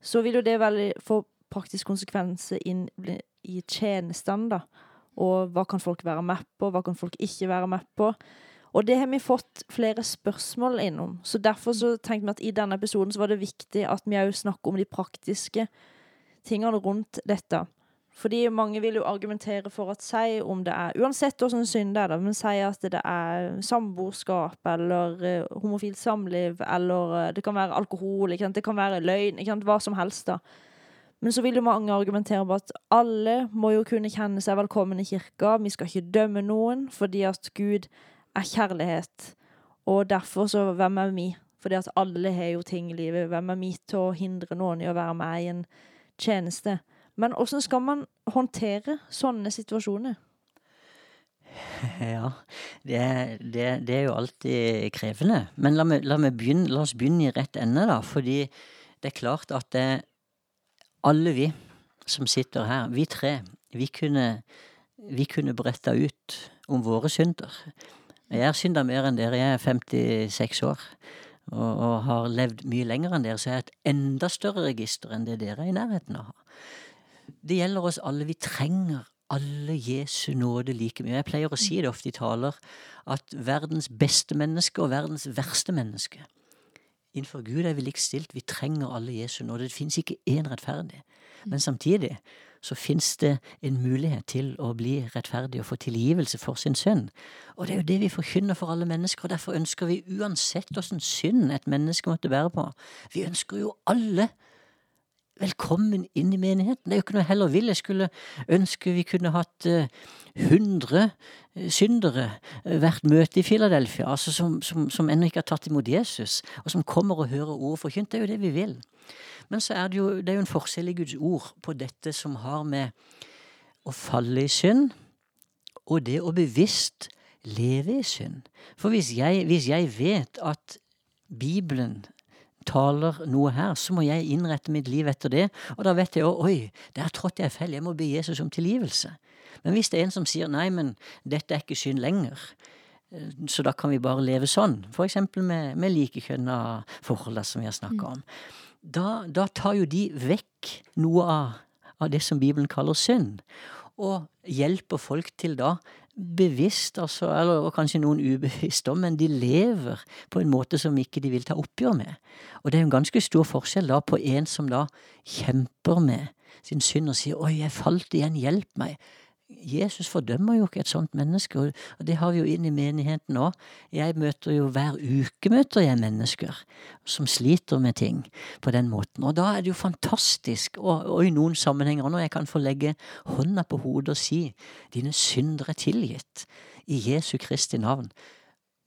så vil jo det veldig få praktisk konsekvenser inn i tjenestene, da. Og hva kan folk være med på, hva kan folk ikke være med på? Og det har vi fått flere spørsmål innom. Så derfor så tenkte vi at i denne episoden så var det viktig at vi òg snakker om de praktiske tingene rundt dette. Fordi mange vil jo argumentere for at si om det er Uansett hvordan synd det er, da, men si at det er samboerskap eller uh, homofilt samliv, eller uh, det kan være alkohol, det kan være løgn, hva som helst, da. Men så vil jo mange argumentere på at alle må jo kunne kjenne seg velkommen i kirka. Vi skal ikke dømme noen, fordi at Gud er kjærlighet. Og derfor så, hvem er vi? Fordi at alle har jo ting i livet. Hvem er vi til å hindre noen i å være med i en tjeneste? Men hvordan skal man håndtere sånne situasjoner? Ja, det, det, det er jo alltid krevende. Men la, meg, la, meg begynne, la oss begynne i rett ende, da. Fordi det er klart at det, alle vi som sitter her, vi tre, vi kunne, vi kunne bretta ut om våre synder. Jeg har synda mer enn dere. Jeg er 56 år og, og har levd mye lenger enn dere, så jeg har et enda større register enn det dere er i nærheten av. Det gjelder oss alle. Vi trenger alle Jesu nåde like mye. Jeg pleier å si det ofte i taler, at verdens beste menneske og verdens verste menneske Innenfor Gud er vi likestilt. Vi trenger alle Jesu nåde. Det finnes ikke én rettferdig. Men samtidig så finnes det en mulighet til å bli rettferdig og få tilgivelse for sin synd. Og det er jo det vi forkynner for alle mennesker, og derfor ønsker vi uansett åssen synd et menneske måtte bære på, vi ønsker jo alle velkommen inn i menigheten. Det er jo ikke noe jeg heller vil. Jeg skulle ønske vi kunne hatt eh, 100 eh, syndere eh, hvert møte i Philadelphia, altså som, som, som ennå ikke har tatt imot Jesus, og som kommer og hører ordet forkynt. Det er jo det vi vil. Men så er det jo, det er jo en forskjell i Guds ord på dette som har med å falle i synd, og det å bevisst leve i synd. For hvis jeg, hvis jeg vet at Bibelen taler noe her, så må jeg innrette mitt liv etter det. Og da vet jeg jo oi, der trådte jeg feil, jeg må be Jesus om tilgivelse. Men hvis det er en som sier nei, men dette er ikke synd lenger, eh, så da kan vi bare leve sånn, for eksempel med, med likekjønna forhold som vi har snakka om, da, da tar jo de vekk noe av, av det som Bibelen kaller synd, og hjelper folk til da bevisst, altså, eller kanskje noen ubevisst, om, men de lever på en måte som ikke de vil ta oppgjør med. Og det er en ganske stor forskjell da på en som da kjemper med sin synd og sier 'oi, jeg falt igjen, hjelp meg'. Jesus fordømmer jo ikke et sånt menneske, og det har vi jo inn i menigheten òg. Jeg møter jo hver uke møter jeg mennesker som sliter med ting på den måten. Og da er det jo fantastisk, og, og i noen sammenhenger når jeg kan få legge hånda på hodet og si 'dine synder er tilgitt' i Jesu Kristi navn.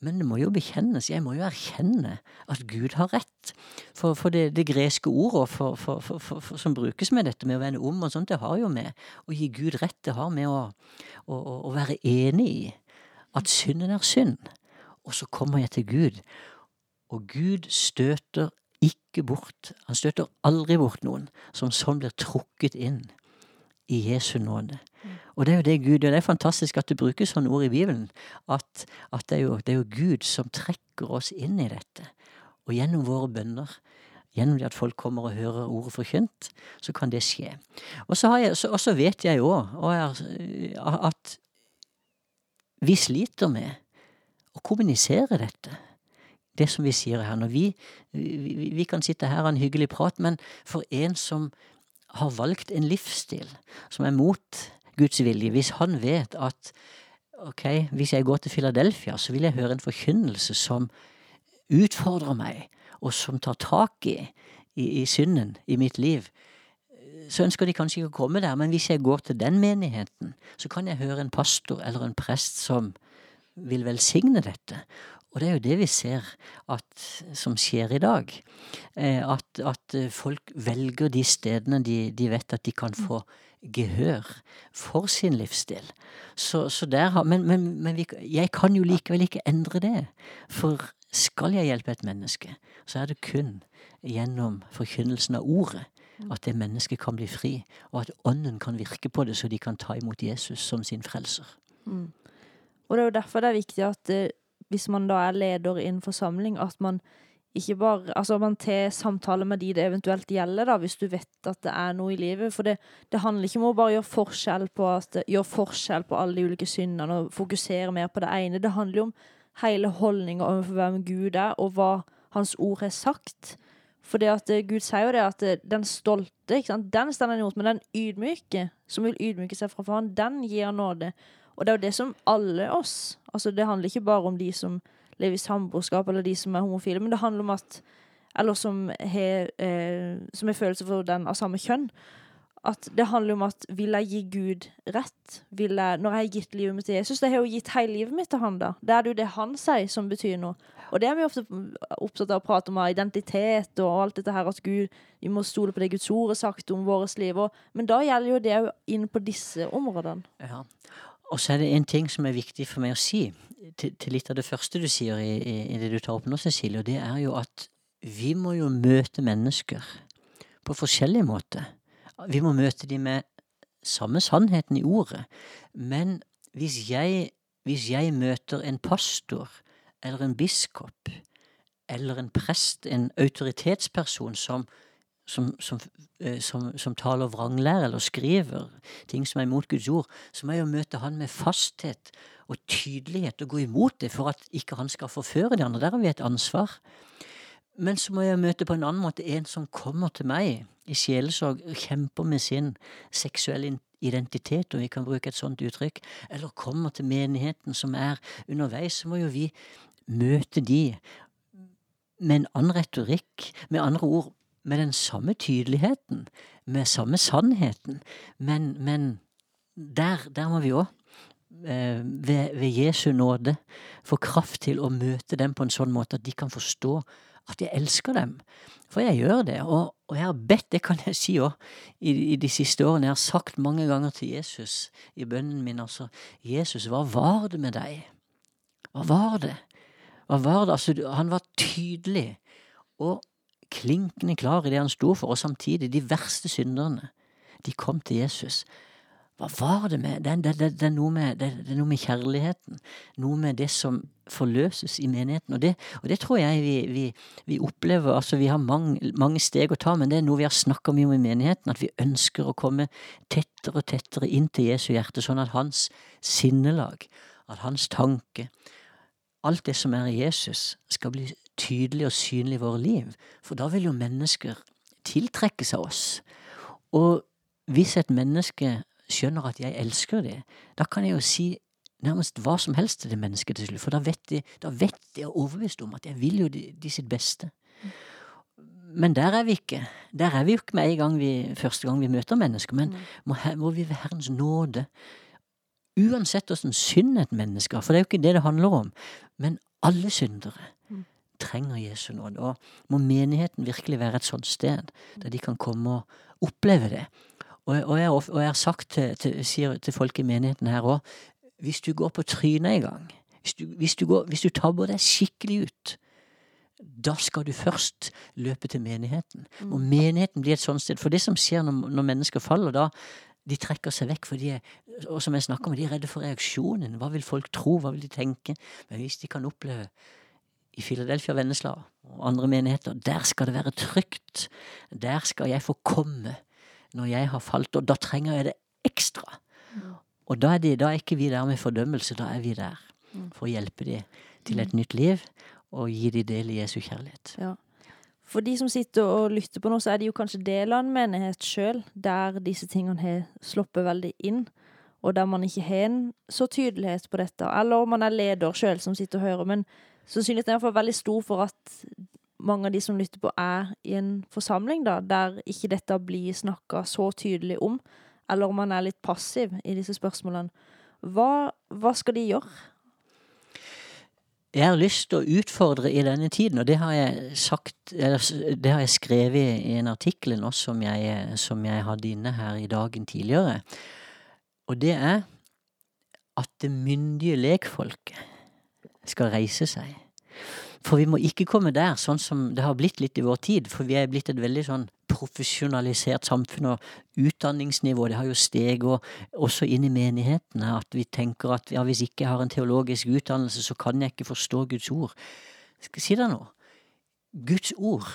Men det må jo bekjennes. Jeg må jo erkjenne at Gud har rett. For, for det, det, greske ordet for, for, som brukes med dette med å vende om og sånt, det har jo med å gi Gud rett. Det har med å, å, å være enig i at synden er synd. Og så kommer jeg til Gud, og Gud støter ikke bort. Han støter aldri bort noen som sånn blir trukket inn i Jesu nåde. Og det er jo det Gud gjør. Det er fantastisk at du bruker sånne ord i Bibelen. At, at det, er jo, det, er jo, Gud som trekker oss inn i dette. Og gjennom våre bønner, gjennom det at folk kommer og hører ordet forkynt, så kan det skje. Og så, jeg, så, og så vet jeg òg at vi sliter med å kommunisere dette. Det som vi sier her. Når vi, vi, vi kan sitte her og ha en hyggelig prat, men for en som har valgt en livsstil som er mot Guds vilje, hvis han vet at ok, hvis jeg går til Philadelphia, så vil jeg høre en forkynnelse som utfordrer meg, og som tar tak i, i, i synden i mitt liv, så ønsker de kanskje ikke å komme der, men hvis jeg går til den menigheten, så kan jeg høre en pastor eller en prest som vil velsigne dette. Og det er jo det vi ser at, som skjer i dag. Eh, at, at, folk velger de stedene de, de, vet at de kan få gehør for sin livsstil. Så, så har, men, men, men vi, jeg kan jo likevel ikke endre det. For skal jeg hjelpe et menneske, så er det kun gjennom forkynnelsen av ordet at det mennesket kan bli fri, og at ånden kan virke på det, så de kan ta imot Jesus som sin frelser. Mm. Og det er jo derfor det er viktig at eh, hvis man da er leder i en forsamling, at man ikke bare Altså man tar samtaler med de det eventuelt gjelder, da, hvis du vet at det er noe i livet. For det, det handler ikke om å bare gjøre forskjell på at, gjøre forskjell på alle de ulike syndene og fokusere mer på det ene. Det handler jo om hele holdninga overfor hvem Gud er, og hva Hans ord har sagt. For det at eh, Gud sier jo det at eh, den stolte, den står han imot, men den ydmyke, som vil ydmyke seg fra faren, den gir nåde. Og det er jo det som alle oss Altså, det handler ikke bare om de som lever i samboerskap, eller de som er homofile, men det handler om at Eller som har eh, følelser for den av samme kjønn. At det handler om at vil jeg gi Gud rett? Jeg, når jeg har gitt livet mitt til Jesus Det har jo gitt hele livet mitt til han da. Det er jo det han sier, som betyr noe. Og det er vi ofte opptatt av å prate om identitet og alt dette her, at Gud, vi må stole på det Guds ord har sagt om vårt liv. Og, men da gjelder jo det òg inn på disse områdene. Ja. Og så er det en ting som er viktig for meg å si, til, til litt av det første du sier i, i, i, det du tar opp nå, Cecilie, og det er jo at vi må jo møte mennesker på forskjellige måter. Vi må møte dem med samme sannheten i ordet. Men hvis jeg, hvis jeg møter en pastor eller en biskop eller en prest, en autoritetsperson som som, som, eh, som, som taler vranglære eller skriver ting som er imot Guds ord, så må jeg jo møte han med fasthet og tydelighet og gå imot det for at ikke han skal forføre de andre. Der har vi et ansvar. Men så må jeg møte på en annen måte en som kommer til meg i sjelesorg og kjemper med sin seksuelle identitet, om vi kan bruke et sånt uttrykk, eller kommer til menigheten som er underveis, så må jo vi møte de med en annen retorikk, med andre ord med den samme tydeligheten, med samme sannheten, men, men der, der, må vi òg, eh, ved, ved, Jesu nåde, få kraft til å møte dem på en sånn måte at de kan forstå at jeg elsker dem. For jeg gjør det, og, og jeg har bedt, det kan jeg si òg, i, i, de siste årene. Jeg har sagt mange ganger til Jesus i bønnen min altså, Jesus, hva var det med deg? Hva var det? Hva var det? Altså, han var tydelig. Og klinkende klar i det han sto for, og samtidig, de verste synderne, de kom til Jesus. Hva var det med det, det, det, det, er noe med er noe med kjærligheten. Noe med det som forløses i menigheten. Og det, og tror jeg vi, vi, vi, opplever. altså Vi har mange, mange, steg å ta, men det er noe vi har snakka mye om i menigheten. At vi ønsker å komme tettere og tettere inn til Jesu hjerte, sånn at hans sinnelag, at hans tanke, alt det som er i Jesus, skal bli tydelig og synlig i våre liv. For da vil jo mennesker tiltrekke seg oss. Og hvis et menneske skjønner at jeg elsker det, da kan jeg jo si nærmest hva som helst til det mennesket til slutt. For da vet de, da vet de og overbevist om at jeg vil jo de, de, sitt beste. Men der er vi ikke. Der er vi jo ikke med en gang vi, første gang vi møter mennesker. Men må, må vi ved Herrens nåde Uansett åssen synd et menneske har, for det er jo ikke det det handler om, men Alle syndere trenger Jesu nåde. Og må menigheten virkelig være et sånt sted der de kan komme og oppleve det. Og, og, jeg, og jeg har sagt til, til, sier til folk i menigheten her òg hvis du går på trynet en gang, hvis du, hvis du, går, hvis du tabber deg skikkelig ut, da skal du først løpe til menigheten. Og menigheten blir et sånt sted. For det som skjer når, når mennesker faller, da de trekker seg vekk, for de er, og som jeg snakker om, de er redde for reaksjonen. Hva vil folk tro? Hva vil de tenke? Men hvis de kan oppleve i Philadelphia Vennesla og andre menigheter, der skal det være trygt. Der skal jeg få komme når jeg har falt, og da trenger jeg det ekstra. Og da er, det, da er ikke vi der med fordømmelse, da er vi der for å hjelpe dem til et nytt liv og gi dem del i Jesu kjærlighet. Ja. For de som sitter og lytter på nå, så er det jo kanskje del av en menighet sjøl, der disse tingene har sluppet veldig inn, og der man ikke har en så tydelighet på dette. Eller om man er leder sjøl som sitter og hører. Men sannsynligheten er veldig stor for at mange av de som lytter på, er i en forsamling da, der ikke dette blir snakka så tydelig om, eller om man er litt passiv i disse spørsmålene. Hva, hva skal de gjøre? Jeg har lyst til å utfordre i denne tiden, og det har jeg sagt Det har jeg skrevet i en artikkel nå som jeg, som jeg hadde inne her i dagen tidligere. Og det er at det myndige lekfolket skal reise seg. For vi må ikke komme der, sånn som det har blitt litt i vår tid. For vi er blitt et veldig sånn profesjonalisert samfunn, og utdanningsnivå det har jo steget og også inn i menighetene. At vi tenker at ja, hvis ikke jeg har en teologisk utdannelse, så kan jeg ikke forstå Guds ord. Skal jeg si deg noe? Guds ord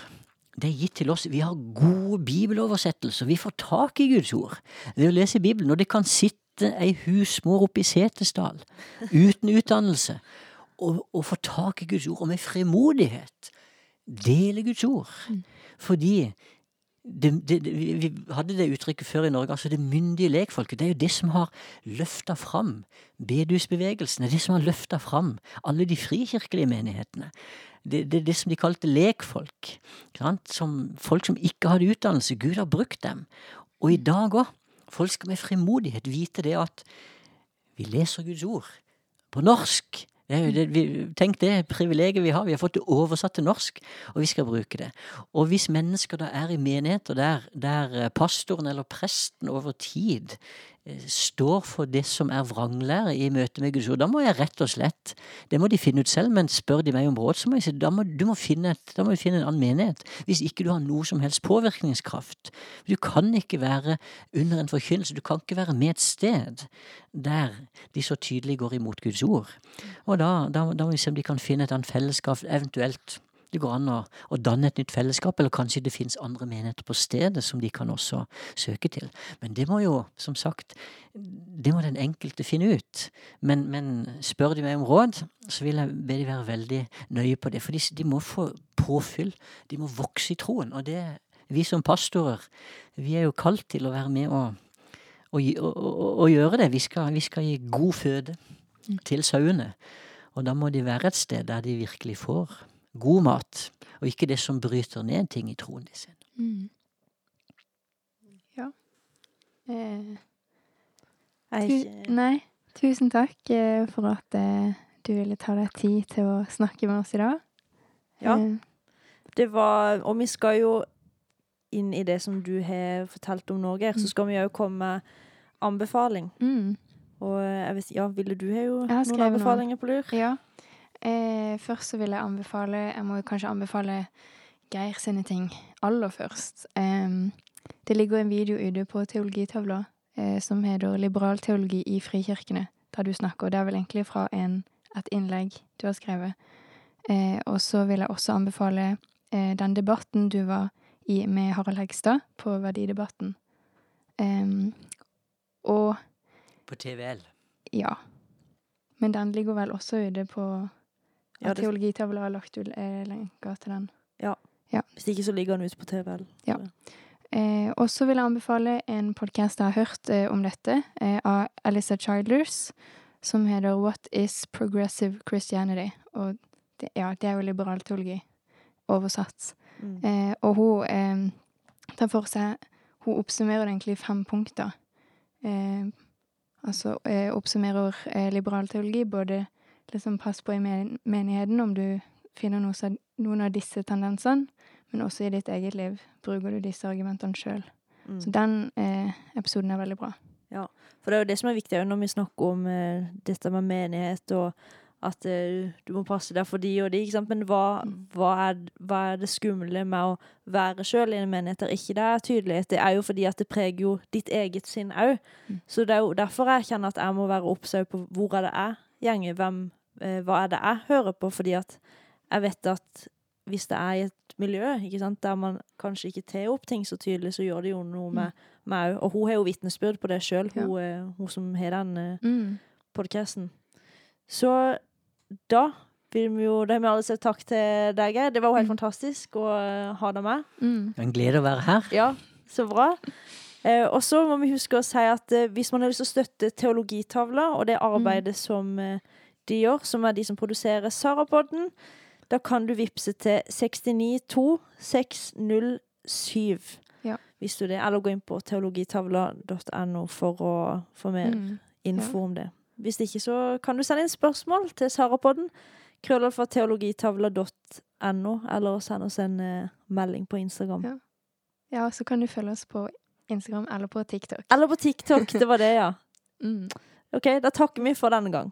det er gitt til oss. Vi har gode bibeloversettelser. Vi får tak i Guds ord ved å lese Bibelen. Og det kan sitte ei husmor oppe i Setesdal uten utdannelse og, og få tak i Guds ord, og med fremodighet dele Guds ord. Fordi det, det, vi hadde det uttrykket før i Norge, altså det myndige lekfolket. Det er jo det som har løfta fram bedusbevegelsen, Det er det som har løfta fram alle de frikirkelige menighetene. Det, det, det som de kalte lekfolk. Som folk som ikke hadde utdannelse. Gud har brukt dem. Og i dag òg. Folk skal med frimodighet vite det at vi leser Guds ord på norsk. Tenk det privilegiet vi har. Vi har fått det oversatt til norsk, og vi skal bruke det. Og hvis mennesker da er i menigheter der, der pastoren eller presten over tid eh, står for det som er vranglære i møte med Guds ord, da må jeg rett og slett Det må de finne ut selv, men spør de meg om råd, så må jeg si da må du må finne, et, da må du finne en annen menighet. Hvis ikke du har noe som helst påvirkningskraft. Du kan ikke være under en forkynnelse, du kan ikke være med et sted der de så tydelig går imot Guds ord. Og da, da, da må vi se om de kan finne et annet fellesskap, eventuelt. Det går an å, å danne et nytt fellesskap, eller kanskje det finnes andre menigheter på stedet som de kan også søke til. Men det må jo, som sagt, det må den enkelte finne ut. Men, men spør de meg om råd, så vil jeg be de være veldig nøye på det. For de, de må få påfyll. De må vokse i troen. Og det, vi som pastorer, vi er jo kalt til å være med og, og, og, og, og gjøre det. Vi skal, vi skal gi god føde til sauene. Og da må de være et sted der de virkelig får god mat, og ikke det som bryter ned ting i troen sin. Mm. Ja. Eh, tu nei, tusen takk eh, for at eh, du ville ta deg tid til å snakke med oss i dag. Ja. Eh, Det var Og vi skal jo inn i det som du har fortalt om Norge, Så skal vi òg komme med anbefaling. mm. Og jeg vet, ja, Ville du ha jo noen anbefalinger noe. anbefalinger på lur? Ja. Eh, først så vil jeg anbefale Jeg må kanskje anbefale Geir sine ting aller først. Eh, det ligger en video ute på teologitavla eh, som heter 'Liberal teologi i frikirkene', der du snakker. Det er vel egentlig fra en, et innlegg du har skrevet. Eh, og så vil jeg også anbefale eh, den debatten du var i med Harald Hegstad på Verdidebatten. Og På TVL. ja. Men den ligger vel også ute på Ja, ja, det- Teologitavla har lagt ut eh, lenker til den. Hvis ikke så ligger den ute på TVL. Ja. Eh, og så vil jeg anbefale en podkast jeg har hørt eh, om dette, eh, av Alisa Childers, som heter What is Progressive Christianity? Og det, ja, det er jo liberal teologi, oversatt. Mm. Eh, og hun eh, tar for seg Hun oppsummerer egentlig fem punkter. Eh, altså eh, oppsummerer liberal teologi både liksom pass på i menigheten om du finner noen av disse tendensene, men også i ditt eget liv. Bruker du disse argumentene sjøl? Mm. Så den eh, episoden er veldig bra. Ja, For det er jo det som er viktig når vi snakker om eh, dette med menighet og at eh, du må passe deg for de og de, ikke sant. Men hva, Mm. hva, er, hva er det skumle med å være sjøl i en menighet der ikke det er tydelighet? Det er jo fordi at det preger jo ditt eget sinn òg. Mm. Så det er jo derfor jeg kjenner at jeg må være obs på hvor er det jeg gjenger, hvem, eh, hva er det jeg hører på? Fordi at jeg vet at hvis det er i et miljø ikke sant, der man kanskje ikke tar opp ting så tydelig, så gjør det jo noe med meg òg. Og hun har jo vitnesbyrd på det sjøl, hun, ja. hun som har den eh, Mm. podcasten. Så da vil vi jo Da har vi alle sagt takk til deg, Geir. Det var jo helt Mm. fantastisk å eh, ha deg med. Mm. En glede å være her. Ja, så bra. Eh, og så må vi huske å si at eh, hvis man har lyst til å støtte Teologitavla og det arbeidet som eh, de gjør, som er de som produserer Sarapodden, da kan du vippse til 692-607. Ja. Hvis du det, eller gå inn på teologitavla.no for å få mer Mm. info om det. Hvis ikke, så kan du sende inn spørsmål til Sarapodden. Krøllalfa teologitavla.no, eller send oss en uh, melding på Instagram. Ja. Ja, så kan du følge oss på Instagram eller på TikTok. Eller på TikTok. Det var det, ja. Mm. OK, da takker vi for denne gang.